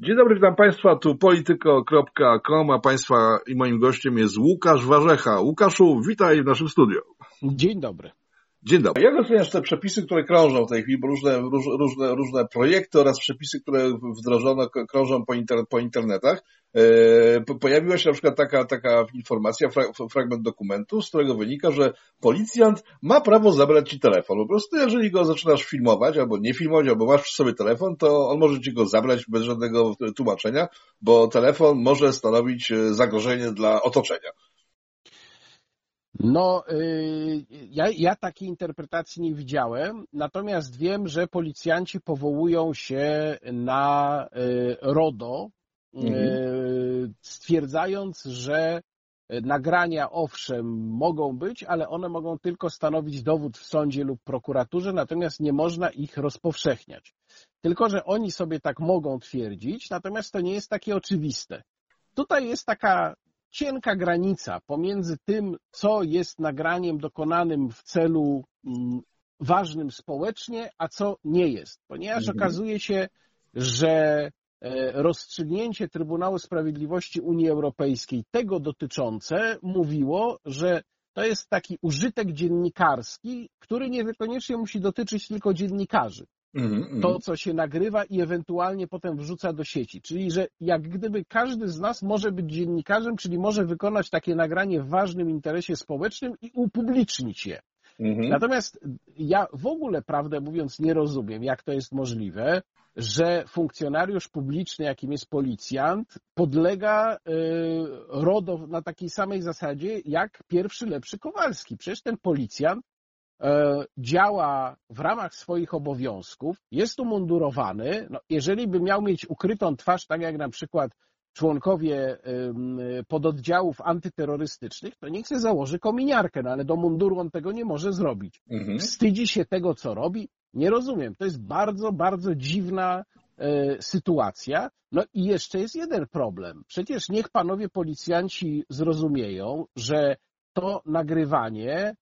Dzień dobry, witam Państwa, tu polityko.com, a Państwa i moim gościem jest Łukasz Warzecha. Łukaszu, witaj w naszym studiu. Dzień dobry. Dzień dobry. Jak oceniasz te przepisy, które krążą w tej chwili, bo różne, róż, różne, różne projekty oraz przepisy, które wdrożono, krążą po, inter, po internetach? E, pojawiła się na przykład taka, taka informacja, fra, fragment dokumentu, z którego wynika, że policjant ma prawo zabrać ci telefon. Po prostu jeżeli go zaczynasz filmować, albo nie filmować, albo masz przy sobie telefon, to on może ci go zabrać bez żadnego tłumaczenia, bo telefon może stanowić e, zagrożenie dla otoczenia. No, y, ja, ja takiej interpretacji nie widziałem, natomiast wiem, że policjanci powołują się na y, RODO, y, mhm. stwierdzając, że nagrania owszem mogą być, ale one mogą tylko stanowić dowód w sądzie lub prokuraturze, natomiast nie można ich rozpowszechniać. Tylko, że oni sobie tak mogą twierdzić, natomiast to nie jest takie oczywiste. Tutaj jest taka cienka granica pomiędzy tym, co jest nagraniem dokonanym w celu mm, ważnym społecznie, a co nie jest. Ponieważ mhm. okazuje się, że e, rozstrzygnięcie Trybunału Sprawiedliwości Unii Europejskiej tego dotyczące mówiło, że to jest taki użytek dziennikarski, który niekoniecznie musi dotyczyć tylko dziennikarzy. Mm-hmm. to, co się nagrywa i ewentualnie potem wrzuca do sieci. Czyli, że jak gdyby każdy z nas może być dziennikarzem, czyli może wykonać takie nagranie w ważnym interesie społecznym i upublicznić je. Mm-hmm. Natomiast ja w ogóle, prawdę mówiąc, nie rozumiem, jak to jest możliwe, że funkcjonariusz publiczny, jakim jest policjant, podlega y, RODO na takiej samej zasadzie jak pierwszy lepszy Kowalski. Przecież ten policjant działa w ramach swoich obowiązków, jest umundurowany, no jeżeli by miał mieć ukrytą twarz, tak jak na przykład członkowie pododdziałów antyterrorystycznych, to niech się założy kominiarkę, no ale do munduru on tego nie może zrobić. Mhm. Wstydzi się tego, co robi? Nie rozumiem. To jest bardzo, bardzo dziwna e, sytuacja. No i jeszcze jest jeden problem. Przecież niech panowie policjanci zrozumieją, że to nagrywanie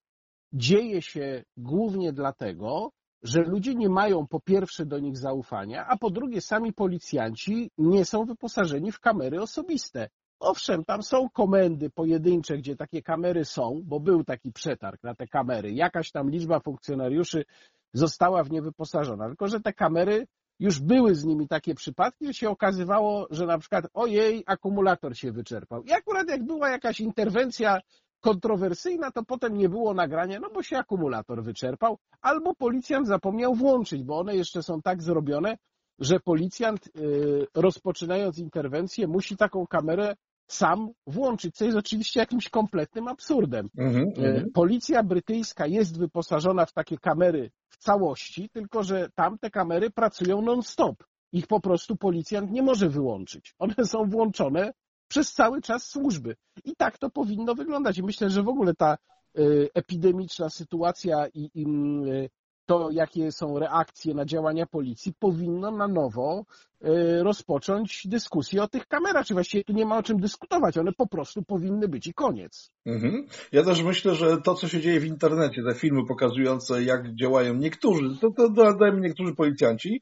dzieje się głównie dlatego, że ludzie nie mają po pierwsze do nich zaufania, a po drugie sami policjanci nie są wyposażeni w kamery osobiste. Owszem, tam są komendy pojedyncze, gdzie takie kamery są, bo był taki przetarg na te kamery. Jakaś tam liczba funkcjonariuszy została w nie wyposażona, tylko że te kamery już były z nimi takie przypadki, że się okazywało, że na przykład ojej, akumulator się wyczerpał. I akurat jak była jakaś interwencja kontrowersyjna, to potem nie było nagrania, no bo się akumulator wyczerpał, albo policjant zapomniał włączyć, bo one jeszcze są tak zrobione, że policjant y, rozpoczynając interwencję musi taką kamerę sam włączyć, co jest oczywiście jakimś kompletnym absurdem. Mm -hmm. Policja brytyjska jest wyposażona w takie kamery w całości, tylko że tamte kamery pracują non-stop. Ich po prostu policjant nie może wyłączyć. One są włączone przez cały czas służby. I tak to powinno wyglądać. I myślę, że w ogóle ta y, epidemiczna sytuacja i, i y, to, jakie są reakcje na działania policji, powinno na nowo y, rozpocząć dyskusję o tych kamerach. Czy właściwie tu nie ma o czym dyskutować, one po prostu powinny być i koniec. Mhm. Ja też myślę, że to, co się dzieje w internecie, te filmy pokazujące, jak działają niektórzy, to, to dodajmy niektórzy policjanci,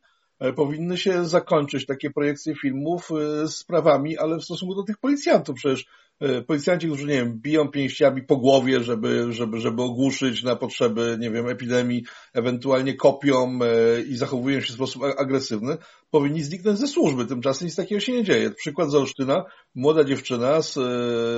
powinny się zakończyć takie projekcje filmów e, z prawami, ale w stosunku do tych policjantów. Przecież e, policjanci, którzy, nie wiem, biją pięściami po głowie, żeby, żeby, żeby ogłuszyć na potrzeby, nie wiem, epidemii, ewentualnie kopią i zachowują się w sposób agresywny, powinni zniknąć ze służby. Tymczasem nic takiego się nie dzieje. Przykład z Olsztyna, młoda dziewczyna,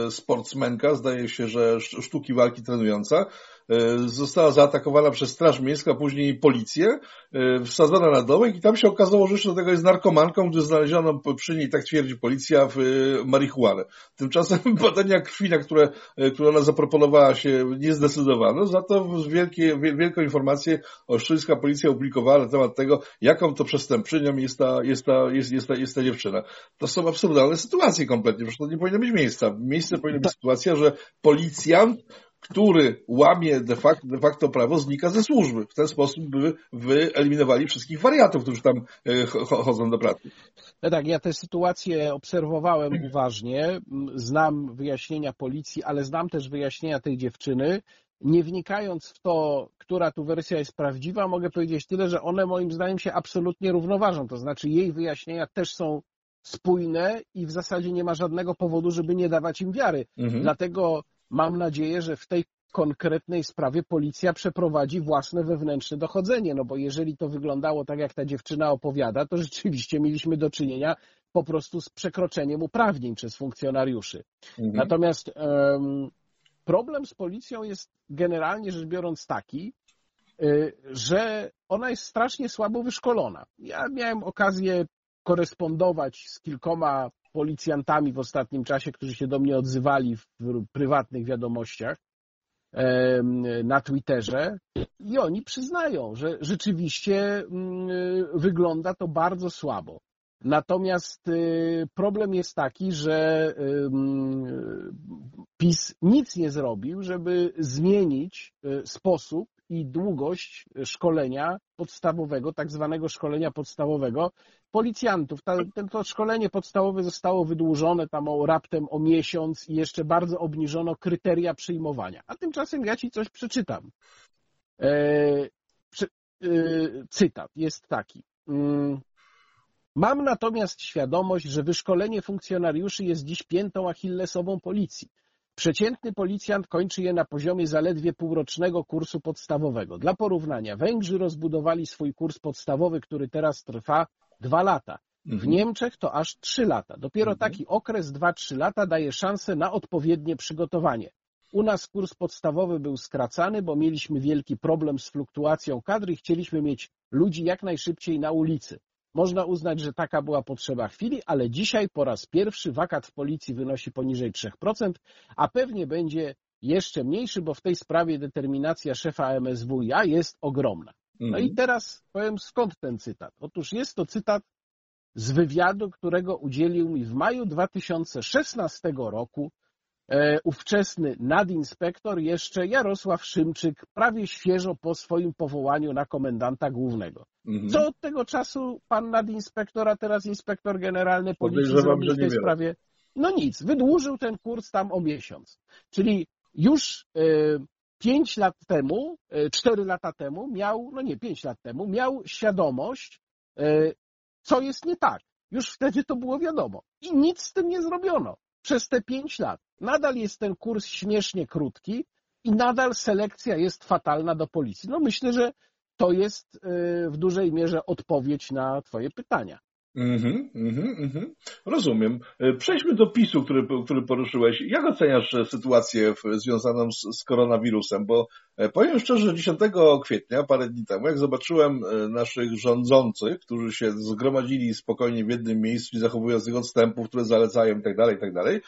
sportsmenka, zdaje się, że sztuki walki trenująca, E, została zaatakowana przez Straż Miejską, a później policję, e, wsadzona na dołek i tam się okazało, że jeszcze do tego jest narkomanką, gdy znaleziono przy niej, tak twierdzi policja, w e, marihuanę. Tymczasem badania krwi, na które, które ona zaproponowała się, nie zdecydowano, za to wielkie, wielką informację olsztyńska policja opublikowała na temat tego, jaką to przestępczynią jest ta, jest ta, jest, jest ta, jest ta dziewczyna. To są absurdalne sytuacje kompletnie, przecież to nie powinno być miejsca. Miejsce powinna być sytuacja, że policjant który łamie de facto, de facto prawo, znika ze służby. W ten sposób by wyeliminowali wszystkich wariatów, którzy tam e, chodzą do pracy. No tak, ja tę sytuację obserwowałem uważnie. Znam wyjaśnienia policji, ale znam też wyjaśnienia tej dziewczyny. Nie wnikając w to, która tu wersja jest prawdziwa, mogę powiedzieć tyle, że one moim zdaniem się absolutnie równoważą. To znaczy jej wyjaśnienia też są spójne i w zasadzie nie ma żadnego powodu, żeby nie dawać im wiary. Mhm. Dlatego mam nadzieję, że w tej konkretnej sprawie policja przeprowadzi własne wewnętrzne dochodzenie, no bo jeżeli to wyglądało tak, jak ta dziewczyna opowiada, to rzeczywiście mieliśmy do czynienia po prostu z przekroczeniem uprawnień przez funkcjonariuszy. Mhm. Natomiast um, problem z policją jest generalnie rzecz biorąc taki, y, że ona jest strasznie słabo wyszkolona. Ja miałem okazję korespondować z kilkoma policjantami w ostatnim czasie, którzy się do mnie odzywali w prywatnych wiadomościach na Twitterze i oni przyznają, że rzeczywiście mm, wygląda to bardzo słabo. Natomiast y, problem jest taki, że PiS nic nie zrobił, żeby zmienić y, sposób i długość szkolenia podstawowego, tak zwanego szkolenia podstawowego policjantów. Ta, to szkolenie podstawowe zostało wydłużone tam o, raptem o miesiąc i jeszcze bardzo obniżono kryteria przyjmowania. A tymczasem ja Ci coś przeczytam. E, przy, e, cytat jest taki. Mm, Mam natomiast świadomość, że wyszkolenie funkcjonariuszy jest dziś piętą achillesową policji. Przeciętny policjant kończy je na poziomie zaledwie półrocznego kursu podstawowego. Dla porównania, Węgrzy rozbudowali swój kurs podstawowy, który teraz trwa dwa lata. W mhm. Niemczech to aż trzy lata. Dopiero mhm. taki okres dwa-trzy lata daje szansę na odpowiednie przygotowanie. U nas kurs podstawowy był skracany, bo mieliśmy wielki problem z fluktuacją kadry i chcieliśmy mieć ludzi jak najszybciej na ulicy. Można uznać, że taka była potrzeba chwili, ale dzisiaj po raz pierwszy wakat w policji wynosi poniżej 3%, a pewnie będzie jeszcze mniejszy, bo w tej sprawie determinacja szefa MSWiA jest ogromna. No i mhm. teraz powiem skąd ten cytat. Otóż jest to cytat z wywiadu, którego udzielił mi w maju 2016 roku ówczesny nadinspektor, jeszcze Jarosław Szymczyk, prawie świeżo po swoim powołaniu na komendanta głównego. Mhm. Co od tego czasu pan nadinspektor, a teraz inspektor generalny policji zrobił w tej sprawie? No nic, wydłużył ten kurs tam o miesiąc. Czyli już e, pięć lat temu, e, cztery lata temu miał, no nie, pięć lat temu miał świadomość, co jest nie tak. Już wtedy to było wiadomo. I nic z tym nie zrobiono przez te pięć lat. Nadal jest ten kurs śmiesznie krótki i nadal selekcja jest fatalna do policji. No myślę, że to jest y, w dużej mierze odpowiedź na Twoje pytania. Mhm, mhm, mhm. Rozumiem. E, przejdźmy do PiSu, który, który poruszyłeś. Jak oceniasz e, sytuację związaną z, z koronawirusem? Bo e, powiem szczerze, 10 kwietnia, parę dni temu, jak zobaczyłem naszych rządzących, którzy się zgromadzili spokojnie w jednym miejscu, zachowując tych odstępów, które zalecają itd., tak itd., tak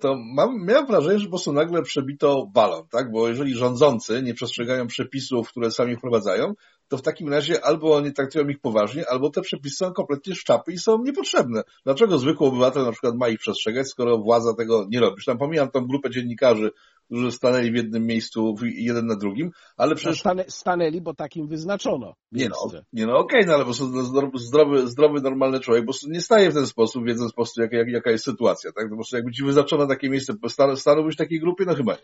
to mam, miałem wrażenie, że po prostu nagle przebito balon, tak? Bo jeżeli rządzący nie przestrzegają przepisów, które sami wprowadzają, to w takim razie albo oni traktują ich poważnie, albo te przepisy są kompletnie szczapy i są niepotrzebne. Dlaczego zwykły obywatel na przykład ma ich przestrzegać, skoro władza tego nie robi? Tam pomijam tą grupę dziennikarzy, którzy stanęli w jednym miejscu, jeden na drugim, ale przecież... Stane, stanęli, bo takim wyznaczono. Nie no, nie no okej, okay, no ale po prostu zdrowy, zdrowy, normalny człowiek po prostu nie staje w ten sposób, wiedząc po prostu jaka, jaka jest sytuacja, tak? No po prostu jakby ci wyznaczono takie miejsce, stanąłbyś w takiej grupie? No chyba nie.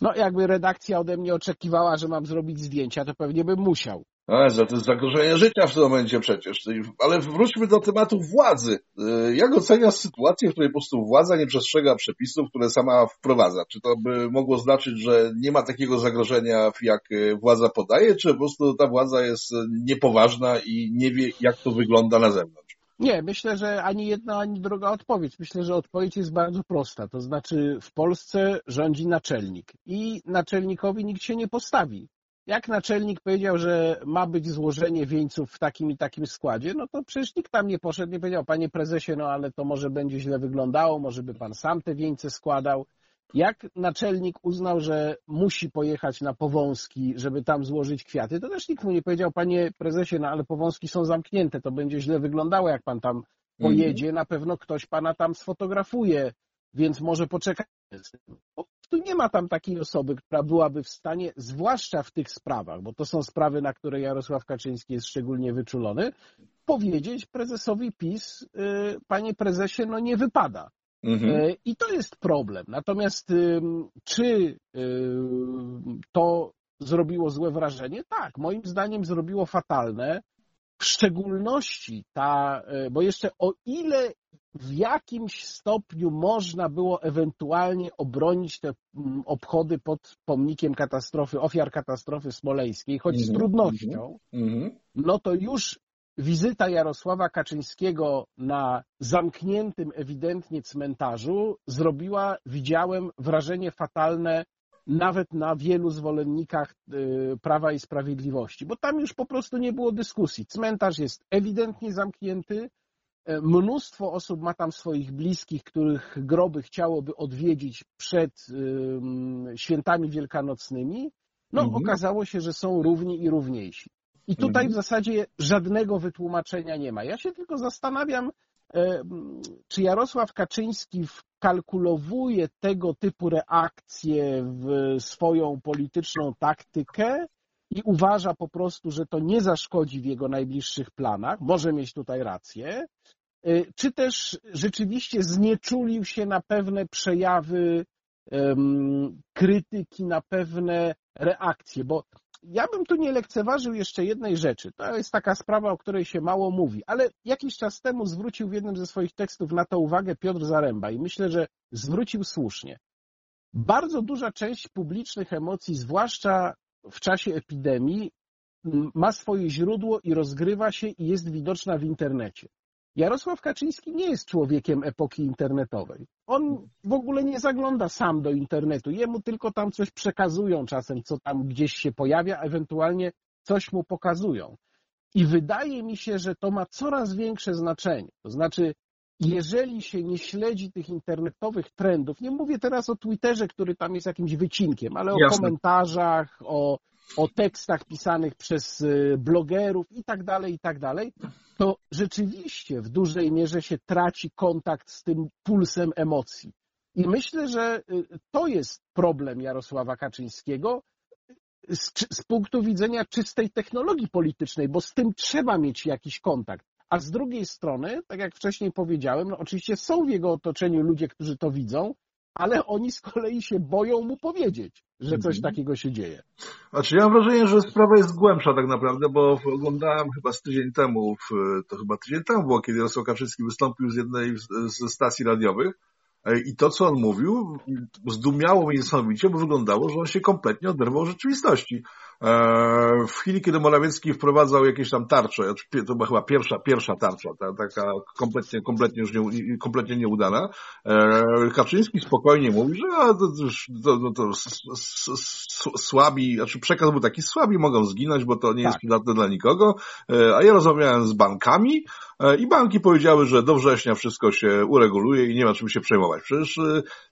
No jakby redakcja ode mnie oczekiwała, że mam zrobić zdjęcia, to pewnie bym musiał. Ale to jest zagrożenie życia w tym momencie przecież. Ale wróćmy do tematu władzy. Y, jak oceniasz sytuację, w której po prostu władza nie przestrzega przepisów, które sama wprowadza? Czy to by mogło znaczyć, że nie ma takiego zagrożenia, jak y, władza podaje, czy po prostu ta władza jest niepoważna i nie wie, jak to wygląda na zewnątrz? Nie, myślę, że ani jedna, ani druga odpowiedź. Myślę, że odpowiedź jest bardzo prosta. To znaczy w Polsce rządzi naczelnik i naczelnikowi nikt się nie postawi. Jak naczelnik powiedział, że ma być złożenie wieńców w takim i takim składzie, no to przecież nikt tam nie poszedł, nie powiedział, panie prezesie, no ale to może będzie źle wyglądało, może by pan sam te wieńce składał. Jak naczelnik uznał, że musi pojechać na Powązki, żeby tam złożyć kwiaty, to też nikt mu nie powiedział, panie prezesie, no ale Powązki są zamknięte, to będzie źle wyglądało, jak pan tam pojedzie, na pewno ktoś pana tam sfotografuje, więc może poczekać tu nie ma tam takiej osoby, która byłaby w stanie, zwłaszcza w tych sprawach, bo to są sprawy, na które Jarosław Kaczyński jest szczególnie wyczulony, powiedzieć prezesowi PiS, y, panie prezesie, no nie wypada. Mhm. Y, I to jest problem. Natomiast czy y, to zrobiło złe wrażenie? Tak, moim zdaniem zrobiło fatalne. W szczególności ta, bo jeszcze o ile w jakimś stopniu można było ewentualnie obronić te mm, obchody pod pomnikiem katastrofy, ofiar katastrofy smoleńskiej, choć z Mhm, trudnością, Mhm. no to już wizyta Jarosława Kaczyńskiego na zamkniętym ewidentnie cmentarzu zrobiła, widziałem, wrażenie fatalne nawet na wielu zwolennikach y, Prawa i Sprawiedliwości, bo tam już po prostu nie było dyskusji. Cmentarz jest ewidentnie zamknięty, e, mnóstwo osób ma tam swoich bliskich, których groby chciałoby odwiedzić przed świętami wielkanocnymi. No, Mhm. okazało się, że są równi i równiejsi. I tutaj Mhm. w zasadzie żadnego wytłumaczenia nie ma. Ja się tylko zastanawiam, e, czy Jarosław Kaczyński wkalkulowuje tego typu reakcje w swoją polityczną taktykę i uważa po prostu, że to nie zaszkodzi w jego najbliższych planach. Może mieć tutaj rację. E, Czy też rzeczywiście znieczulił się na pewne przejawy krytyki, na pewne reakcje, bo ja bym tu nie lekceważył jeszcze jednej rzeczy. To jest taka sprawa, o której się mało mówi, ale jakiś czas temu zwrócił w jednym ze swoich tekstów na to uwagę Piotr Zaręba i myślę, że zwrócił słusznie. Bardzo duża część publicznych emocji, zwłaszcza w czasie epidemii, ma swoje źródło i rozgrywa się i jest widoczna w internecie. Jarosław Kaczyński nie jest człowiekiem epoki internetowej. On w ogóle nie zagląda sam do internetu. Jemu tylko tam coś przekazują czasem, co tam gdzieś się pojawia, ewentualnie coś mu pokazują. I wydaje mi się, że to ma coraz większe znaczenie. To znaczy, jeżeli się nie śledzi tych internetowych trendów, nie mówię teraz o Twitterze, który tam jest jakimś wycinkiem, ale o Jasne. komentarzach, o, o tekstach pisanych przez y, blogerów i tak dalej, i tak dalej, to rzeczywiście w dużej mierze się traci kontakt z tym pulsem emocji. I myślę, że y, to jest problem Jarosława Kaczyńskiego z, czy- z punktu widzenia czystej technologii politycznej, bo z tym trzeba mieć jakiś kontakt. A z drugiej strony, tak jak wcześniej powiedziałem, no oczywiście są w jego otoczeniu ludzie, którzy to widzą, ale oni z kolei się boją mu powiedzieć, że coś Mhm. takiego się dzieje. Znaczy ja mam wrażenie, że sprawa jest głębsza tak naprawdę, bo oglądałem chyba z tydzień temu, to chyba tydzień temu było, kiedy Jarosław Kaczyński wystąpił z jednej z, z stacji radiowych e, i to, co on mówił, zdumiało mnie niesamowicie, bo wyglądało, że on się kompletnie oderwał od rzeczywistości. E, W chwili, kiedy Morawiecki wprowadzał jakieś tam tarcze, to była chyba pierwsza, pierwsza tarcza, ta, taka kompletnie, kompletnie już nie, kompletnie nieudana, e, Kaczyński spokojnie mówi, że a, to, to, to, s- słabi, znaczy przekaz był taki, słabi mogą zginąć, bo to nie jest Tak. przydatne dla nikogo, E, a ja rozmawiałem z bankami i banki powiedziały, że do września wszystko się ureguluje i nie ma czym się przejmować. Przecież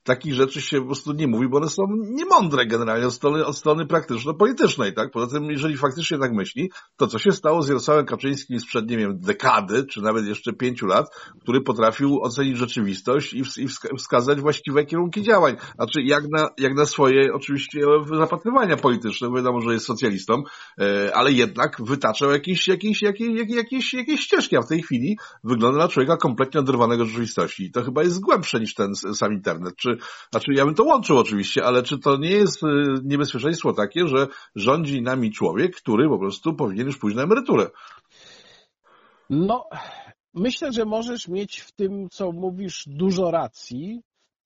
takich rzeczy się po prostu nie mówi, bo one są niemądre generalnie od strony, od strony praktyczno-politycznej, tak? Poza tym, jeżeli faktycznie tak myśli, to co się stało z Jarosławem Kaczyńskim sprzed, nie wiem, dekady, czy nawet jeszcze pięciu lat, który potrafił ocenić rzeczywistość i, i wska- wskazać właściwe kierunki działań. Znaczy, jak na, jak na swoje oczywiście zapatrywania polityczne, wiadomo, że jest socjalistą, e, ale jednak wytaczał jakieś, jakieś, jakieś, jakieś, jakieś, ścieżki, a w tej chwili wygląda na człowieka kompletnie oderwanego od rzeczywistości. I to chyba jest głębsze niż ten sam internet. Czy, znaczy, ja bym to łączył oczywiście, ale czy to nie jest e, niebezpieczeństwo takie, że rządzi nami człowiek, który po prostu powinien już pójść na emeryturę? No, myślę, że możesz mieć w tym, co mówisz, dużo racji.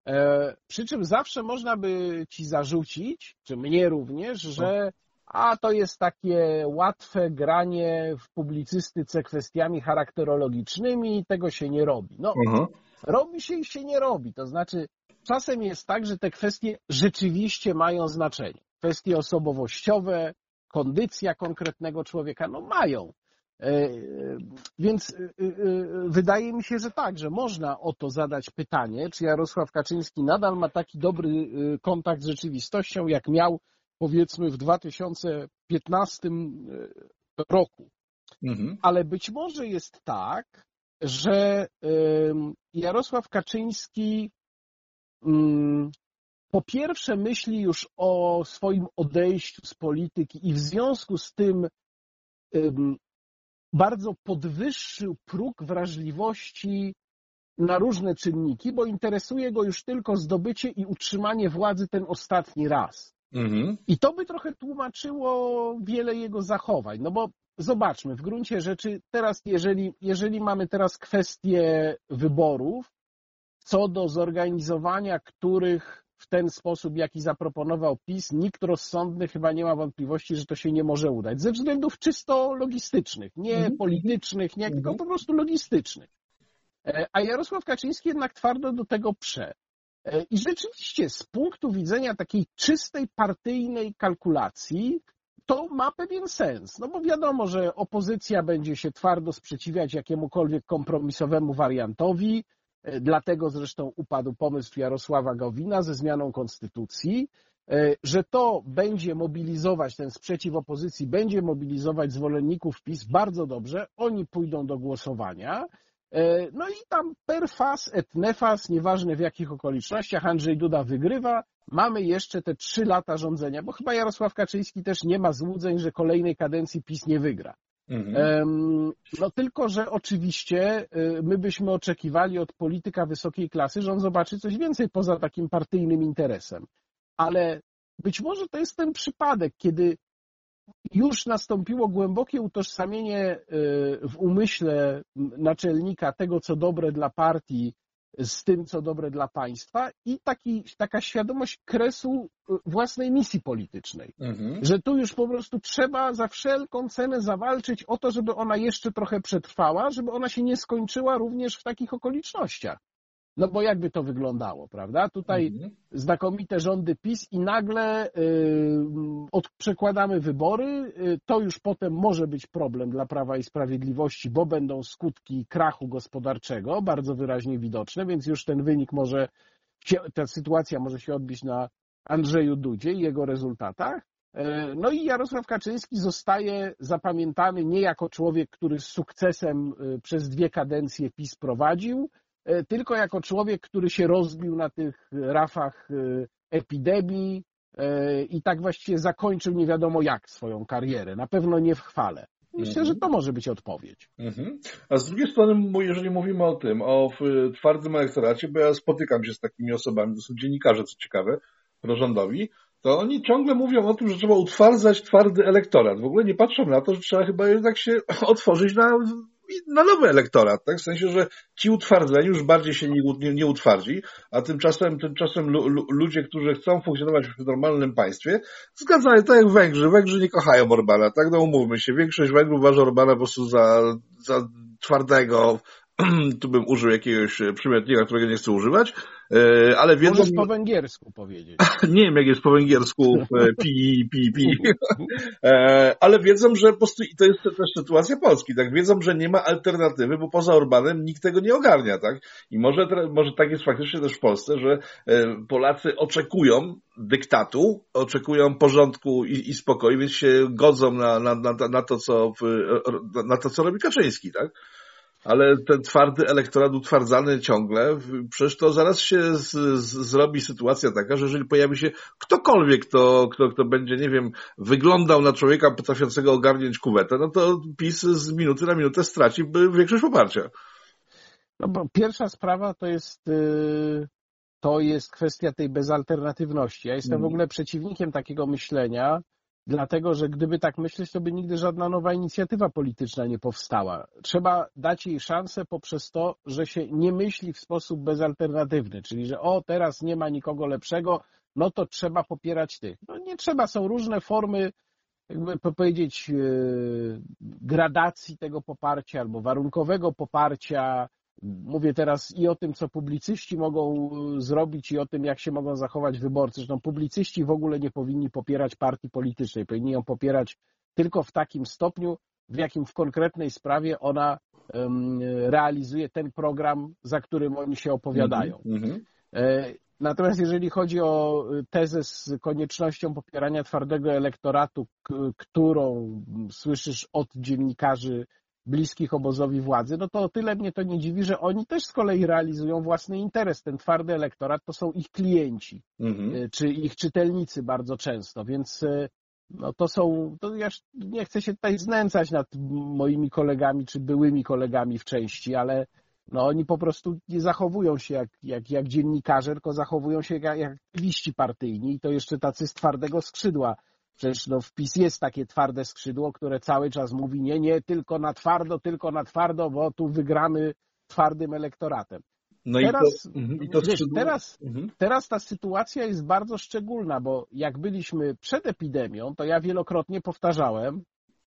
E, przy czym zawsze można by ci zarzucić, czy mnie również, że a to jest takie łatwe granie w publicystyce kwestiami charakterologicznymi, tego się nie robi. No, Aha. robi się i się nie robi. To znaczy, czasem jest tak, że te kwestie rzeczywiście mają znaczenie. Kwestie osobowościowe, kondycja konkretnego człowieka, no mają. E, Więc e, e, wydaje mi się, że tak, że można o to zadać pytanie, czy Jarosław Kaczyński nadal ma taki dobry e, kontakt z rzeczywistością, jak miał powiedzmy w 2015 roku. Mhm. Ale być może jest tak, że Jarosław Kaczyński mm, po pierwsze myśli już o swoim odejściu z polityki i w związku z tym bardzo podwyższył próg wrażliwości na różne czynniki, bo interesuje go już tylko zdobycie i utrzymanie władzy ten ostatni raz. Mhm. I to by trochę tłumaczyło wiele jego zachowań, no bo zobaczmy, w gruncie rzeczy teraz, jeżeli, jeżeli mamy teraz kwestię wyborów, co do zorganizowania których w ten sposób, jaki zaproponował PiS, nikt rozsądny chyba nie ma wątpliwości, że to się nie może udać. Ze względów czysto logistycznych, nie mm -hmm. politycznych, nie, mm -hmm. tylko po prostu logistycznych. E, a Jarosław Kaczyński jednak twardo do tego prze. E, I rzeczywiście z punktu widzenia takiej czystej partyjnej kalkulacji, to ma pewien sens, no bo wiadomo, że opozycja będzie się twardo sprzeciwiać jakiemukolwiek kompromisowemu wariantowi, dlatego zresztą upadł pomysł Jarosława Gowina ze zmianą konstytucji, że to będzie mobilizować, ten sprzeciw opozycji będzie mobilizować zwolenników PiS bardzo dobrze, oni pójdą do głosowania, E, no i tam per fas et nefas, nieważne w jakich okolicznościach, Andrzej Duda wygrywa. Mamy jeszcze te trzy lata rządzenia, bo chyba Jarosław Kaczyński też nie ma złudzeń, że kolejnej kadencji PiS nie wygra. Mhm. No tylko, że oczywiście y, my byśmy oczekiwali od polityka wysokiej klasy, że on zobaczy coś więcej poza takim partyjnym interesem. Ale być może to jest ten przypadek, kiedy już nastąpiło głębokie utożsamienie y, w umyśle naczelnika tego, co dobre dla partii, z tym, co dobre dla państwa i taki, taka świadomość kresu y, własnej misji politycznej. Mhm. Że tu już po prostu trzeba za wszelką cenę zawalczyć o to, żeby ona jeszcze trochę przetrwała, żeby ona się nie skończyła również w takich okolicznościach. No bo jakby to wyglądało, prawda? Tutaj mhm. znakomite rządy PiS i nagle y, od, przekładamy wybory. Y, to już potem może być problem dla Prawa i Sprawiedliwości, bo będą skutki krachu gospodarczego bardzo wyraźnie widoczne, więc już ten wynik może się, ta sytuacja może się odbić na Andrzeju Dudzie i jego rezultatach. Y, no i Jarosław Kaczyński zostaje zapamiętany nie jako człowiek, który z sukcesem y, przez dwie kadencje PiS prowadził, tylko jako człowiek, który się rozbił na tych rafach e, epidemii e, i tak właściwie zakończył nie wiadomo jak swoją karierę. Na pewno nie w chwale. Myślę, że to mhm. może być odpowiedź. Mhm. A z drugiej strony, jeżeli mówimy o tym, o twardym elektoracie, bo ja spotykam się z takimi osobami, to są dziennikarze, co ciekawe, prorządowi, to oni ciągle mówią o tym, że trzeba utwardzać twardy elektorat. W ogóle nie patrzą na to, że trzeba chyba jednak się otworzyć na na nowy elektorat, tak? W sensie, że ci utwardzeni już bardziej się nie, nie, nie utwardzi, a tymczasem, tymczasem lu, lu, ludzie, którzy chcą funkcjonować w normalnym państwie, zgadzają, tak jak Węgrzy. Węgrzy nie kochają Orbana, tak? No umówmy się. Większość Węgrów uważa Orbana po prostu za, za twardego, tu bym użył jakiegoś przymiotnika, którego nie chcę używać, ale wiedzą... Możesz po węgiersku powiedzieć. nie wiem, jak jest po węgiersku e, pi, pi, pi. ale wiedzą, że po prostu, i to jest też sytuacja Polski, tak, wiedzą, że nie ma alternatywy, bo poza Orbanem nikt tego nie ogarnia, tak, i może, może tak jest faktycznie też w Polsce, że Polacy oczekują dyktatu, oczekują porządku i, i spokoju, więc się godzą na, na, na, na, to, co, na to, co robi Kaczyński, tak? Ale ten twardy elektorat utwardzany ciągle, przecież to zaraz się z, z, zrobi sytuacja taka, że jeżeli pojawi się ktokolwiek, kto, kto, kto będzie, nie wiem, wyglądał na człowieka potrafiącego ogarniać kuwetę, no to PiS z minuty na minutę straci większość poparcia. No bo pierwsza sprawa to jest, y, to jest kwestia tej bezalternatywności. Ja jestem w mhm. ogóle przeciwnikiem takiego myślenia, Dlatego, że gdyby tak myśleć, to by nigdy żadna nowa inicjatywa polityczna nie powstała. Trzeba dać jej szansę poprzez to, że się nie myśli w sposób bezalternatywny, czyli że o, teraz nie ma nikogo lepszego, no to trzeba popierać tych. No nie trzeba, są różne formy, jakby powiedzieć, yy, gradacji tego poparcia albo warunkowego poparcia, Mówię teraz i o tym, co publicyści mogą e, zrobić, i o tym, jak się mogą zachować wyborcy. Zresztą publicyści w ogóle nie powinni popierać partii politycznej. Powinni ją popierać tylko w takim stopniu, w jakim w konkretnej sprawie ona realizuje ten program, za którym oni się opowiadają. Mm -hmm. Natomiast jeżeli chodzi o tezę z koniecznością popierania twardego elektoratu, którą słyszysz od dziennikarzy bliskich obozowi władzy, no to o tyle mnie to nie dziwi, że oni też z kolei realizują własny interes. Ten twardy elektorat to są ich klienci, mhm. Y, czy ich czytelnicy bardzo często, więc y, no to są, to ja nie chcę się tutaj znęcać nad moimi kolegami, czy byłymi kolegami w części, ale no oni po prostu nie zachowują się jak, jak, jak dziennikarze, tylko zachowują się jak, jak aktywiści partyjni i to jeszcze tacy z twardego skrzydła Przecież no, w PiS jest takie twarde skrzydło, które cały czas mówi nie, nie, tylko na twardo, tylko na twardo, bo tu wygramy twardym elektoratem. No teraz, i to, mhm, i to wiesz, teraz, mhm. teraz ta sytuacja jest bardzo szczególna, bo jak byliśmy przed epidemią, to ja wielokrotnie powtarzałem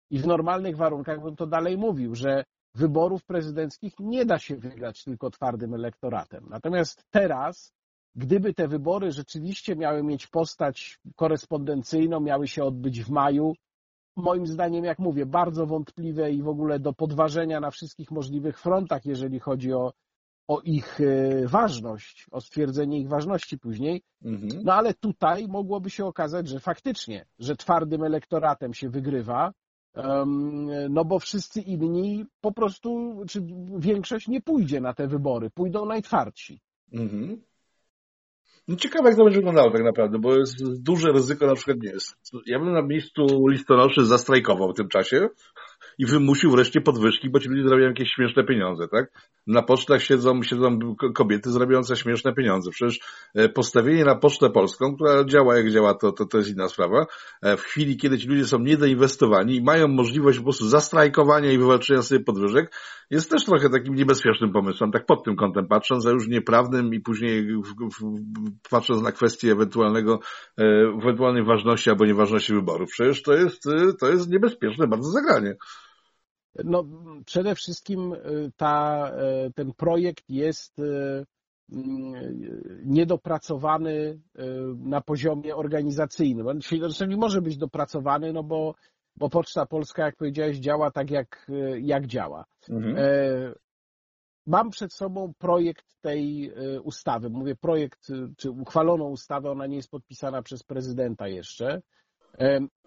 i w normalnych warunkach bym to dalej mówił, że wyborów prezydenckich nie da się wygrać tylko twardym elektoratem. Natomiast teraz, gdyby te wybory rzeczywiście miały mieć postać korespondencyjną, miały się odbyć w maju, moim zdaniem, jak mówię, bardzo wątpliwe i w ogóle do podważenia na wszystkich możliwych frontach, jeżeli chodzi o, o ich e, ważność, o stwierdzenie ich ważności później. Mhm. No ale tutaj mogłoby się okazać, że faktycznie, że twardym elektoratem się wygrywa, no bo wszyscy inni po prostu, czy większość nie pójdzie na te wybory, pójdą najtwardsi. Mhm. No ciekawe, jak to będzie wyglądało tak naprawdę, bo jest duże ryzyko, na przykład nie jest. Ja bym na miejscu listonoszy zastrajkował w tym czasie i wymusił wreszcie podwyżki, bo ci ludzie zarabiają jakieś śmieszne pieniądze, tak? Na pocztach siedzą, siedzą kobiety zarabiające śmieszne pieniądze. Przecież e, postawienie na Pocztę Polską, która działa jak działa, to, to, to jest inna sprawa. E, w chwili, kiedy ci ludzie są niedoinwestowani i mają możliwość po prostu zastrajkowania i wywalczenia sobie podwyżek, jest też trochę takim niebezpiecznym pomysłem, tak pod tym kątem patrząc, a już nieprawnym i później patrząc na kwestię ewentualnego, e, ewentualnej ważności albo nieważności wyborów. Przecież to jest, to jest niebezpieczne bardzo zagranie. No, przede wszystkim y, ta, y, ten projekt jest y, niedopracowany na poziomie organizacyjnym. On nie może być dopracowany, no bo, bo Poczta Polska, jak powiedziałeś, działa tak, jak, jak działa. Mhm. E, mam przed sobą projekt tej ustawy. Mówię projekt, czy uchwaloną ustawę, ona nie jest podpisana przez prezydenta jeszcze.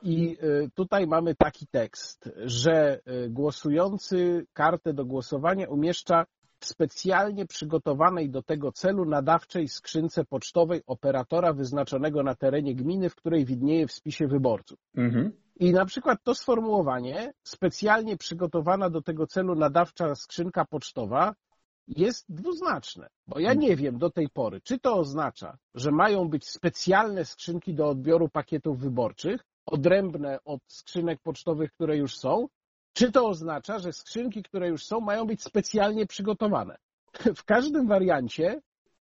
I e, tutaj mamy taki tekst, że e, głosujący kartę do głosowania umieszcza w specjalnie przygotowanej do tego celu nadawczej skrzynce pocztowej operatora wyznaczonego na terenie gminy, w której widnieje w spisie wyborców. Mhm. I na przykład to sformułowanie, specjalnie przygotowana do tego celu nadawcza skrzynka pocztowa, jest dwuznaczne, bo ja nie wiem do tej pory, czy to oznacza, że mają być specjalne skrzynki do odbioru pakietów wyborczych, odrębne od skrzynek pocztowych, które już są, czy to oznacza, że skrzynki, które już są, mają być specjalnie przygotowane. W każdym wariancie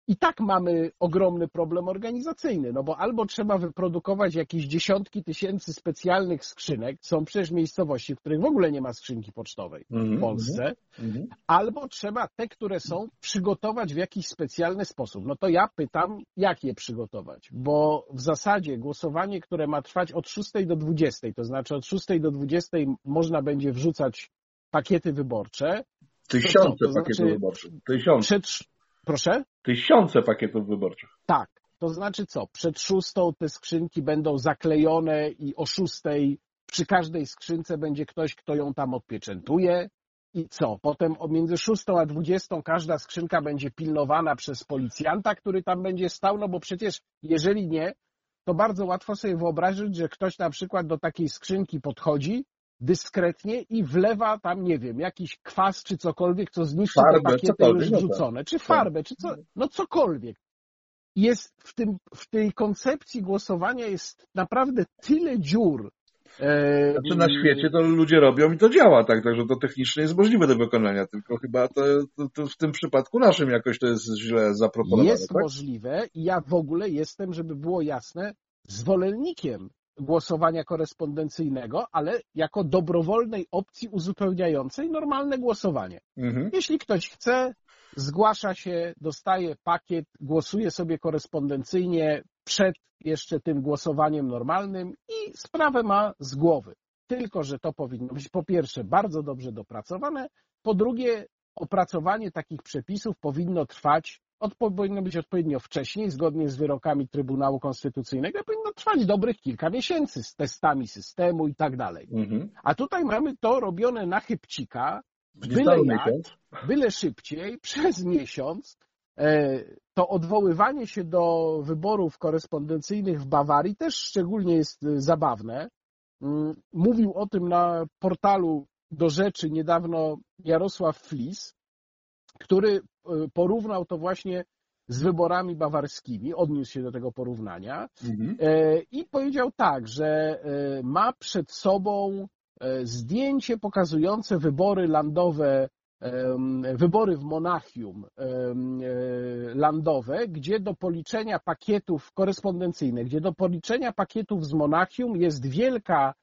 i tak mamy ogromny problem organizacyjny, no bo albo trzeba wyprodukować jakieś dziesiątki tysięcy specjalnych skrzynek, są przecież miejscowości, w których w ogóle nie ma skrzynki pocztowej w mhm, Polsce, mm -hmm. albo trzeba te, które są, przygotować w jakiś specjalny sposób. No to ja pytam, jak je przygotować, bo w zasadzie głosowanie, które ma trwać od 6 do 20, to znaczy od 6 do 20 można będzie wrzucać pakiety wyborcze. Tysiące to, to pakietów znaczy, wyborczych. Tysiące. Przed, Proszę? Tysiące pakietów wyborczych. Tak. To znaczy co? Przed szóstą te skrzynki będą zaklejone i o szóstej przy każdej skrzynce będzie ktoś, kto ją tam odpieczętuje. I co? Potem między szóstą a dwudziestą każda skrzynka będzie pilnowana przez policjanta, który tam będzie stał, no bo przecież jeżeli nie, to bardzo łatwo sobie wyobrazić, że ktoś na przykład do takiej skrzynki podchodzi, dyskretnie i wlewa tam, nie wiem, jakiś kwas czy cokolwiek, co zniszczy farbę, te pakiety już no wrzucone, czy tak. farbę, czy co, no cokolwiek. Jest w, tym, w tej koncepcji głosowania jest naprawdę tyle dziur. E, znaczy na świecie to ludzie robią i to działa, tak, także to technicznie jest możliwe do wykonania, tylko chyba to, to, to w tym przypadku naszym jakoś to jest źle zaproponowane. Jest tak? możliwe i ja w ogóle jestem, żeby było jasne, zwolennikiem głosowania korespondencyjnego, ale jako dobrowolnej opcji uzupełniającej normalne głosowanie. Mhm. Jeśli ktoś chce, zgłasza się, dostaje pakiet, głosuje sobie korespondencyjnie przed jeszcze tym głosowaniem normalnym i sprawę ma z głowy. Tylko, że to powinno być po pierwsze bardzo dobrze dopracowane, po drugie opracowanie takich przepisów powinno trwać odpo powinno być odpowiednio wcześniej, zgodnie z wyrokami Trybunału Konstytucyjnego, powinno trwać dobrych kilka miesięcy z testami systemu i tak dalej. Mhm. A tutaj mamy to robione na chybcika, byle jak, byle szybciej, przez miesiąc. E, to odwoływanie się do wyborów korespondencyjnych w Bawarii też szczególnie jest e, zabawne. Mm, mówił o tym na portalu do rzeczy niedawno Jarosław Flis, który e, porównał to właśnie z wyborami bawarskimi, odniósł się do tego porównania Mhm. i powiedział tak, że ma przed sobą zdjęcie pokazujące wybory landowe wybory w Monachium landowe, gdzie do policzenia pakietów korespondencyjnych, gdzie do policzenia pakietów z Monachium jest wielka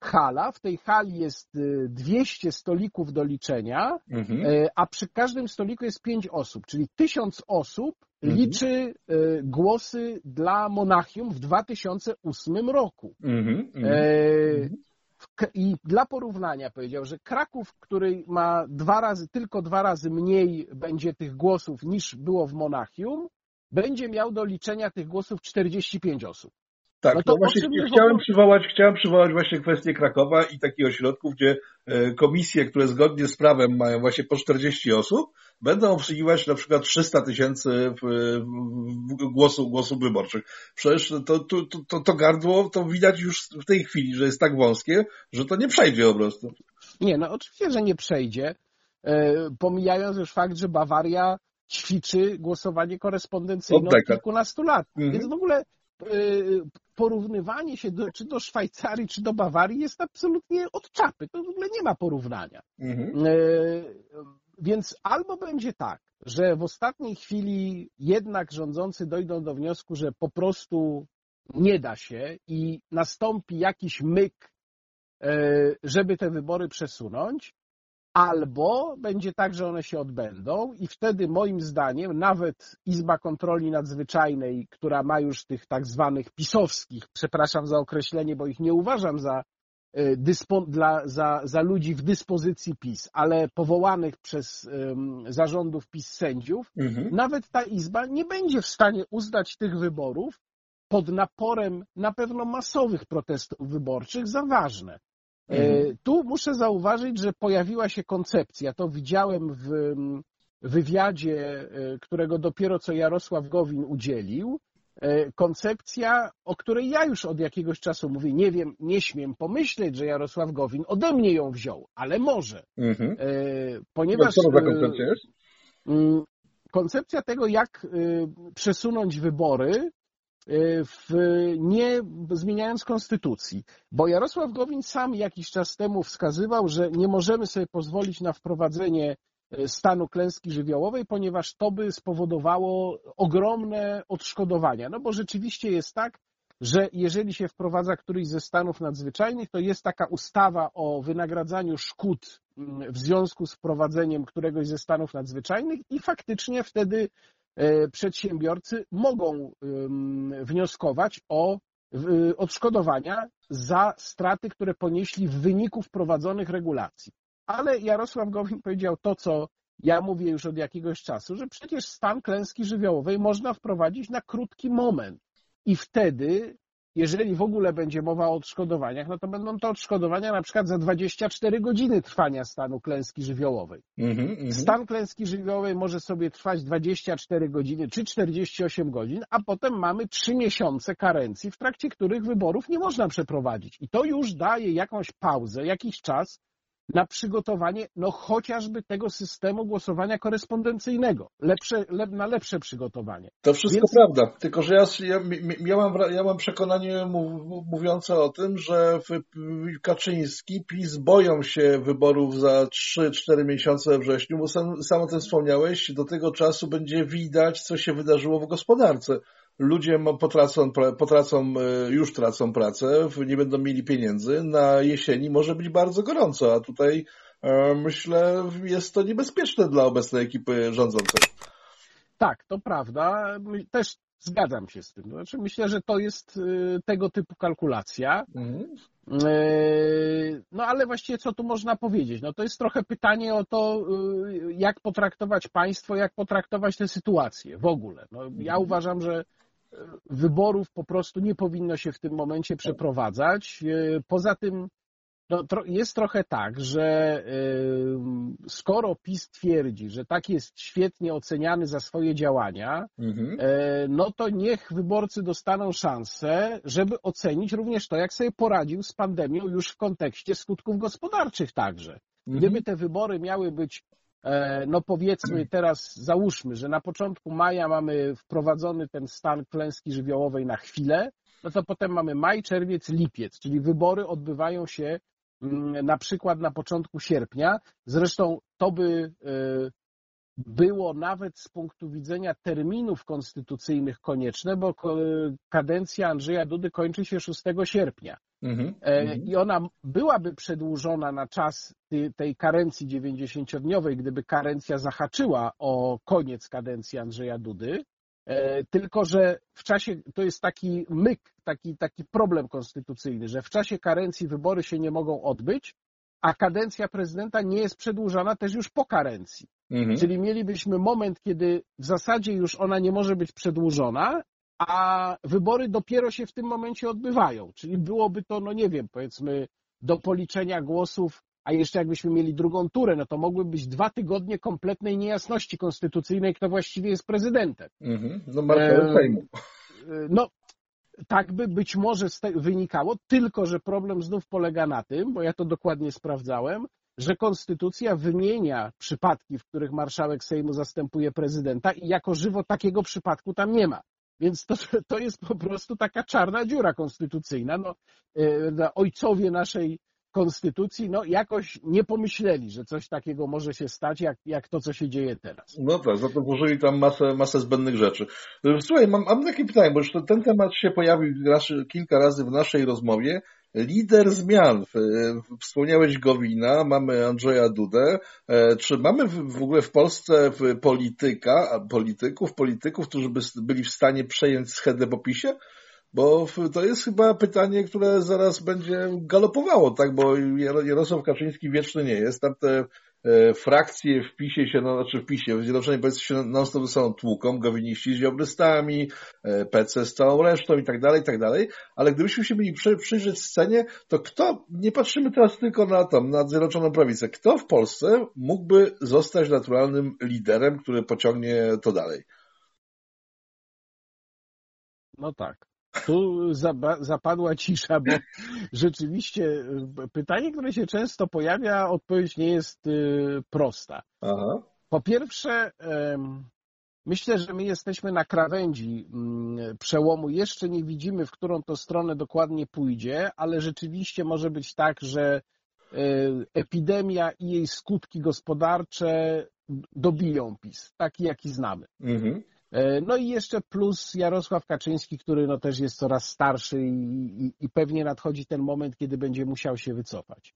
hala. W tej hali jest 200 stolików do liczenia, Mhm. a przy każdym stoliku jest 5 osób, czyli 1000 osób Mhm. liczy głosy dla Monachium w 2008 roku. Mhm. Mhm. E, I dla porównania powiedział, że Kraków, który ma dwa razy, tylko dwa razy mniej będzie tych głosów niż było w Monachium, będzie miał do liczenia tych głosów 45 osób. Tak, No no to właśnie chciałem przywołać, chciałem przywołać właśnie kwestię Krakowa i takich ośrodków, gdzie e, komisje, które zgodnie z prawem mają właśnie po 40 osób, będą obsługiwać na przykład 300 tysięcy głosów, głosów wyborczych. Przecież to, to, to, to, to gardło to widać już w tej chwili, że jest tak wąskie, że to nie przejdzie po prostu. Nie, no oczywiście, że nie przejdzie, e, pomijając już fakt, że Bawaria ćwiczy głosowanie korespondencyjne Od od kilkunastu lat. Mhm. Więc w ogóle porównywanie się do, czy do Szwajcarii, czy do Bawarii jest absolutnie od czapy. To w ogóle nie ma porównania. Mhm. E, Więc albo będzie tak, że w ostatniej chwili jednak rządzący dojdą do wniosku, że po prostu nie da się i nastąpi jakiś myk, e, żeby te wybory przesunąć, albo będzie tak, że one się odbędą i wtedy moim zdaniem nawet Izba Kontroli Nadzwyczajnej, która ma już tych tak zwanych pisowskich, przepraszam za określenie, bo ich nie uważam za, e, dyspo, dla, za, za ludzi w dyspozycji PiS, ale powołanych przez um, zarządów PiS sędziów, Mhm. nawet ta Izba nie będzie w stanie uznać tych wyborów pod naporem na pewno masowych protestów wyborczych za ważne. E, Mhm. Tu muszę zauważyć, że pojawiła się koncepcja, to widziałem w wywiadzie, e, którego dopiero co Jarosław Gowin udzielił, e, koncepcja, o której ja już od jakiegoś czasu mówię, nie wiem, nie śmiem pomyśleć, że Jarosław Gowin ode mnie ją wziął, ale może, Mhm. E, ponieważ... Co za koncepcja jest? Koncepcja tego, jak przesunąć wybory w, nie zmieniając konstytucji. Bo Jarosław Gowin sam jakiś czas temu wskazywał, że nie możemy sobie pozwolić na wprowadzenie y, stanu klęski żywiołowej, ponieważ to by spowodowało ogromne odszkodowania. No bo rzeczywiście jest tak, że jeżeli się wprowadza któryś ze stanów nadzwyczajnych, to jest taka ustawa o wynagradzaniu szkód mm, w związku z wprowadzeniem któregoś ze stanów nadzwyczajnych i faktycznie wtedy przedsiębiorcy mogą wnioskować o odszkodowania za straty, które ponieśli w wyniku wprowadzonych regulacji. Ale Jarosław Gowin powiedział to, co ja mówię już od jakiegoś czasu, że przecież stan klęski żywiołowej można wprowadzić na krótki moment. I wtedy, jeżeli w ogóle będzie mowa o odszkodowaniach, no to będą to odszkodowania na przykład za 24 godziny trwania stanu klęski żywiołowej. Mhm. Mhm. Stan klęski żywiołowej może sobie trwać 24 godziny czy 48 godzin, a potem mamy 3 miesiące karencji, w trakcie których wyborów nie można przeprowadzić. I to już daje jakąś pauzę, jakiś czas na przygotowanie no chociażby tego systemu głosowania korespondencyjnego, lepsze, lep, na lepsze przygotowanie. To wszystko Więc- prawda, tylko że ja, ja, ja, mam, ja mam przekonanie mów, mówiące o tym, że Kaczyński, PiS boją się wyborów za 3-4 miesiące we wrześniu, bo sam, sam o tym wspomniałeś, do tego czasu będzie widać, co się wydarzyło w gospodarce. Ludzie potracą, potracą, e, już tracą pracę, nie będą mieli pieniędzy, na jesieni może być bardzo gorąco, a tutaj e, myślę jest to niebezpieczne dla obecnej ekipy rządzącej. Tak, to prawda. Też zgadzam się z tym. Znaczy, myślę, że to jest y, tego typu kalkulacja. Mhm. No ale właściwie co tu można powiedzieć? No to jest trochę pytanie o to, jak potraktować państwo, jak potraktować tę sytuację w ogóle. No, ja Mhm. uważam, że wyborów po prostu nie powinno się w tym momencie przeprowadzać. Yy, Poza tym no, jest trochę tak, że yy, skoro PiS twierdzi, że tak jest świetnie oceniany za swoje działania, Mhm. E, no to niech wyborcy dostaną szansę, żeby ocenić również to, jak sobie poradził z pandemią już w kontekście skutków gospodarczych także. Mhm. Gdyby te wybory miały być no powiedzmy teraz, załóżmy, że na początku maja mamy wprowadzony ten stan klęski żywiołowej na chwilę, no to potem mamy maj, czerwiec, lipiec, czyli wybory odbywają się mm, na przykład na początku sierpnia. Zresztą to by było nawet z punktu widzenia terminów konstytucyjnych konieczne, bo kadencja Andrzeja Dudy kończy się 6 sierpnia. Mm-hmm. I ona byłaby przedłużona na czas tej karencji 90-dniowej, gdyby karencja zahaczyła o koniec kadencji Andrzeja Dudy. E, tylko, że w czasie, to jest taki myk, taki, taki problem konstytucyjny, że w czasie karencji wybory się nie mogą odbyć, a kadencja prezydenta nie jest przedłużana też już po karencji. Mhm. Czyli mielibyśmy moment, kiedy w zasadzie już ona nie może być przedłużona, a wybory dopiero się w tym momencie odbywają. Czyli byłoby to, no nie wiem, powiedzmy, do policzenia głosów, a jeszcze jakbyśmy mieli drugą turę, no to mogły być dwa tygodnie kompletnej niejasności konstytucyjnej, kto właściwie jest prezydentem. Mhm. No marszałek Sejmu. No, tak by być może wynikało, tylko że problem znów polega na tym, bo ja to dokładnie sprawdzałem, że konstytucja wymienia przypadki, w których marszałek Sejmu zastępuje prezydenta i jako żywo takiego przypadku tam nie ma. Więc to, to jest po prostu taka czarna dziura konstytucyjna. No, e, ojcowie naszej konstytucji, no jakoś nie pomyśleli, że coś takiego może się stać, jak, jak to, co się dzieje teraz. No tak, to włożyli tam masę, masę zbędnych rzeczy. Słuchaj, mam, mam takie pytanie, bo już ten temat się pojawił kilka razy w naszej rozmowie lider zmian. Wspomniałeś Gowina, mamy Andrzeja Dudę. E, czy mamy w ogóle w Polsce polityka, polityków, polityków, którzy by byli w stanie przejąć schedę po PiSie? Bo to jest chyba pytanie, które zaraz będzie galopowało, tak? Bo Jarosław Kaczyński wieczny nie jest. Tam te E, frakcje w PiSie się, no, znaczy w PiSie, w Zjednoczonej Prawicy się non stop ze sobą tłuką, gowiniści z ziobrystami, e, PC z całą resztą i tak dalej, i tak dalej, ale gdybyśmy się mieli przy, przyjrzeć scenie, to kto, nie patrzymy teraz tylko na to, na Zjednoczoną Prawicę, kto w Polsce mógłby zostać naturalnym liderem, który pociągnie to dalej? No tak. Tu zapadła cisza, bo rzeczywiście e, pytanie, które się często pojawia, odpowiedź nie jest e, prosta. Aha. Po pierwsze, myślę, że my jesteśmy na krawędzi mm, przełomu. Jeszcze nie widzimy, w którą to stronę dokładnie pójdzie, ale rzeczywiście może być tak, że e, epidemia i jej skutki gospodarcze dobiją PiS, taki jaki znamy. Mhm. E, no i jeszcze plus Jarosław Kaczyński, który no też jest coraz starszy i, i, i pewnie nadchodzi ten moment, kiedy będzie musiał się wycofać.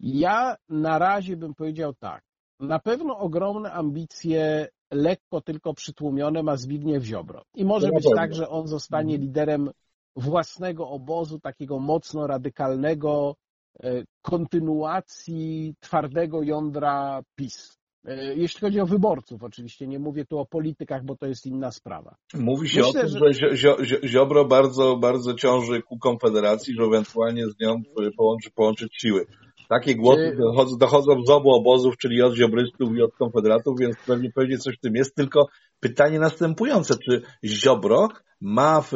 Ja na razie bym powiedział tak. Na pewno ogromne ambicje, lekko tylko przytłumione ma Zbigniew Ziobro. I może być tak, że on zostanie mhm. liderem własnego obozu, takiego mocno radykalnego, e, kontynuacji twardego jądra PiS. E, jeśli chodzi o wyborców, oczywiście, nie mówię tu o politykach, bo to jest inna sprawa. Mówi się Myślę, o tym, że, że Zio, Zio, Ziobro bardzo, bardzo ciąży ku Konfederacji, że ewentualnie z nią połączy, połączyć siły. Takie głosy dochodzą, dochodzą z obu obozów, czyli od ziobrystów i od konfederatów, więc pewnie, pewnie coś w tym jest. Tylko pytanie następujące, czy Ziobro ma w,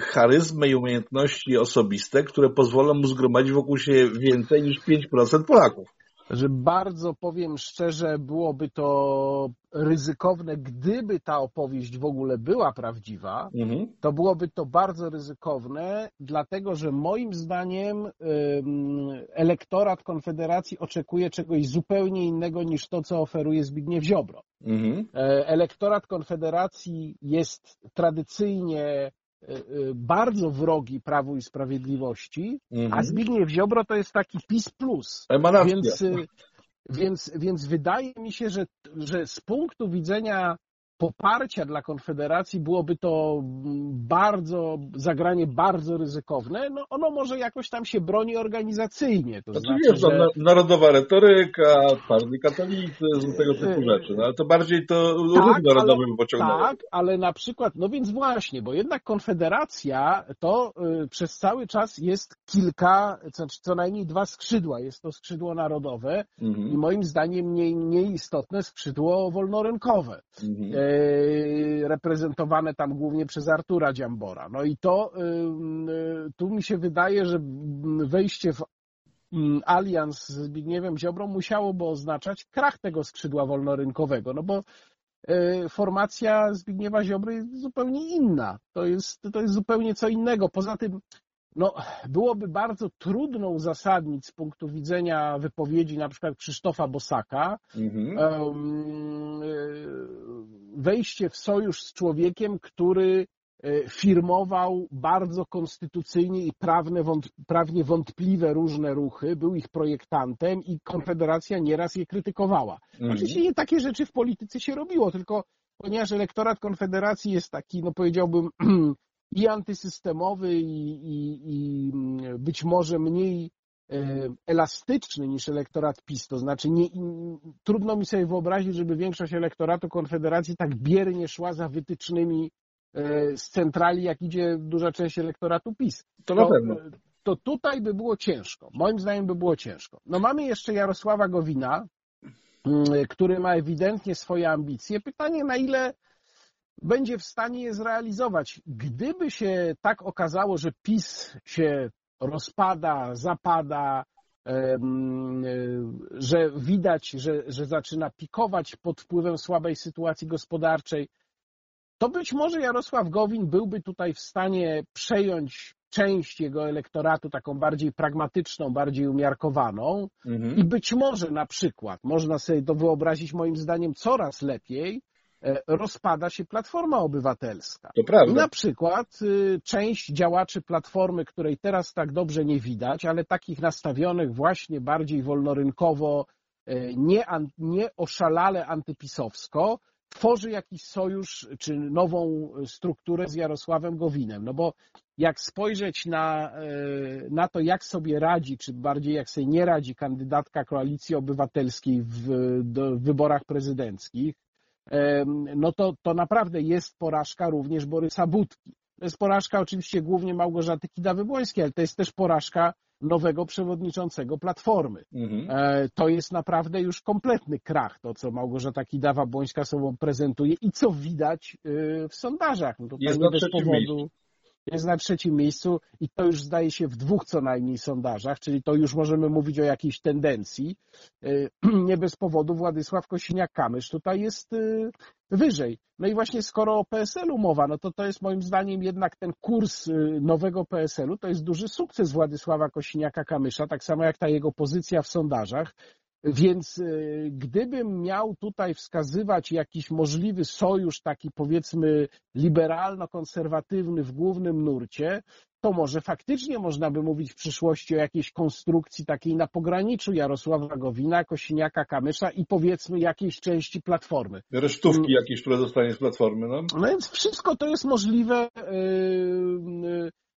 charyzmę i umiejętności osobiste, które pozwolą mu zgromadzić wokół siebie więcej niż 5% Polaków? Że bardzo powiem szczerze, byłoby to ryzykowne, gdyby ta opowieść w ogóle była prawdziwa, mhm. to byłoby to bardzo ryzykowne, dlatego że moim zdaniem elektorat Konfederacji oczekuje czegoś zupełnie innego niż to, co oferuje Zbigniew Ziobro. Mhm. E, elektorat Konfederacji jest tradycyjnie bardzo wrogi Prawu i Sprawiedliwości, mhm. a Zbigniew Ziobro to jest taki PiS plus. Emanacja. Więc, więc, więc wydaje mi się, że, że z punktu widzenia poparcia dla Konfederacji byłoby to bardzo, zagranie bardzo ryzykowne, no ono może jakoś tam się broni organizacyjnie. To znaczy, znaczy że... no, narodowa retoryka, twardy katolicyzm, tego typu rzeczy, no, ale to bardziej to tak, ruch narodowy by pociągnęło. Tak, ale na przykład, no więc właśnie, bo jednak Konfederacja to y, przez cały czas jest kilka, co, co najmniej dwa skrzydła. Jest to skrzydło narodowe mhm. i moim zdaniem mniej, mniej istotne skrzydło wolnorynkowe. Mhm. E, reprezentowane tam głównie przez Artura Dziambora. No i to y, tu mi się wydaje, że wejście w mm, alians z Zbigniewem Ziobrą musiałoby oznaczać krach tego skrzydła wolnorynkowego, no bo e, formacja Zbigniewa Ziobry jest zupełnie inna. To jest, to jest zupełnie co innego. Poza tym no, byłoby bardzo trudno uzasadnić z punktu widzenia wypowiedzi na przykład Krzysztofa Bosaka mhm. Wejście w sojusz z człowiekiem, który e, firmował bardzo konstytucyjnie i prawne, prawnie wątpliwe różne ruchy, był ich projektantem i Konfederacja nieraz je krytykowała. Mhm. Oczywiście nie takie rzeczy w polityce się robiło, tylko ponieważ elektorat Konfederacji jest taki, no powiedziałbym, i antysystemowy, i, i, i mm, być może mniej elastyczny niż elektorat PiS. To znaczy, nie, trudno mi sobie wyobrazić, żeby większość elektoratu Konfederacji tak biernie szła za wytycznymi e, z centrali, jak idzie duża część elektoratu PiS. To na pewno. To tutaj by było ciężko. Moim zdaniem by było ciężko. No mamy jeszcze Jarosława Gowina, mm, który ma ewidentnie swoje ambicje. Pytanie, na ile będzie w stanie je zrealizować. Gdyby się tak okazało, że PiS się rozpada, zapada, że widać, że, że zaczyna pikować pod wpływem słabej sytuacji gospodarczej, to być może Jarosław Gowin byłby tutaj w stanie przejąć część jego elektoratu, taką bardziej pragmatyczną, bardziej umiarkowaną mhm. i być może na przykład, można sobie to wyobrazić moim zdaniem coraz lepiej, E, rozpada się Platforma Obywatelska. To prawda. I na przykład y, część działaczy Platformy, której teraz tak dobrze nie widać, ale takich nastawionych właśnie bardziej wolnorynkowo, e, nie, nie oszalale antypisowsko, tworzy jakiś sojusz czy nową strukturę z Jarosławem Gowinem. No bo jak spojrzeć na, e, na to, jak sobie radzi, czy bardziej jak sobie nie radzi kandydatka Koalicji Obywatelskiej w, w wyborach prezydenckich, no to, to naprawdę jest porażka również Borysa Budki. To jest porażka oczywiście głównie Małgorzaty Kidawy-Błońskiej, ale to jest też porażka nowego przewodniczącego Platformy. Mhm. E, to jest naprawdę już kompletny krach, to co Małgorzata Kidawa-Błońska sobą prezentuje i co widać y, w sondażach. No to jest nie bez powodu. Jest na trzecim miejscu i to już zdaje się w dwóch co najmniej sondażach, czyli to już możemy mówić o jakiejś tendencji. Y, nie bez powodu Władysław Kosiniak-Kamysz tutaj jest y, wyżej. No i właśnie skoro o PSL-u mowa, no to to jest moim zdaniem jednak ten kurs y, nowego PSL-u, to jest duży sukces Władysława Kosiniaka-Kamysza, tak samo jak ta jego pozycja w sondażach. Więc y, gdybym miał tutaj wskazywać jakiś możliwy sojusz, taki powiedzmy liberalno-konserwatywny w głównym nurcie, to może faktycznie można by mówić w przyszłości o jakiejś konstrukcji takiej na pograniczu Jarosława Gowina, Kosiniaka, Kamysza i powiedzmy jakiejś części Platformy. Resztówki jakieś, które zostanie z Platformy, no? No więc wszystko to jest możliwe.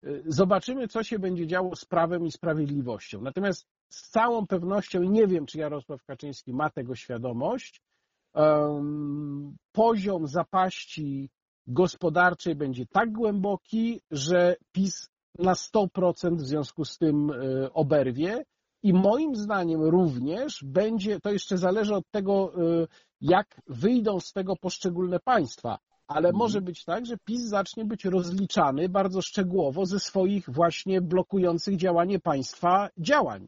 Yy, Zobaczymy, co się będzie działo z prawem i sprawiedliwością. Natomiast z całą pewnością, i nie wiem, czy Jarosław Kaczyński ma tego świadomość, poziom zapaści gospodarczej będzie tak głęboki, że PiS na 100% w związku z tym e, oberwie. I moim zdaniem również będzie, to jeszcze zależy od tego, e, jak wyjdą z tego poszczególne państwa ale mhm. może być tak, że PiS zacznie być rozliczany bardzo szczegółowo ze swoich właśnie blokujących działanie państwa działań.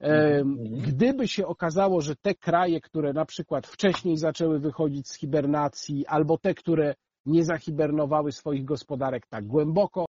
Mhm. Gdyby się okazało, że te kraje, które na przykład wcześniej zaczęły wychodzić z hibernacji, albo te, które nie zahibernowały swoich gospodarek tak głęboko,